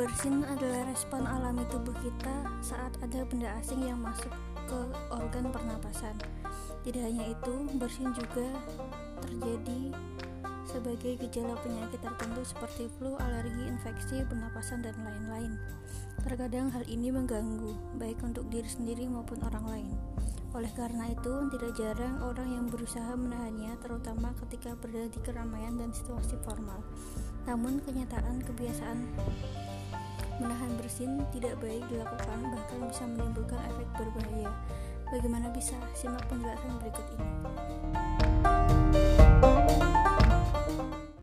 Bersin adalah respon alami tubuh kita saat ada benda asing yang masuk ke organ pernapasan. Tidak hanya itu, bersin juga terjadi sebagai gejala penyakit tertentu seperti flu, alergi, infeksi, pernapasan, dan lain-lain. Terkadang hal ini mengganggu, baik untuk diri sendiri maupun orang lain. Oleh karena itu, tidak jarang orang yang berusaha menahannya, terutama ketika berada di keramaian dan situasi formal. Namun, kenyataan kebiasaan menahan bersin tidak baik dilakukan, bahkan bisa menimbulkan efek berbahaya. Bagaimana bisa? Simak penjelasan berikut ini.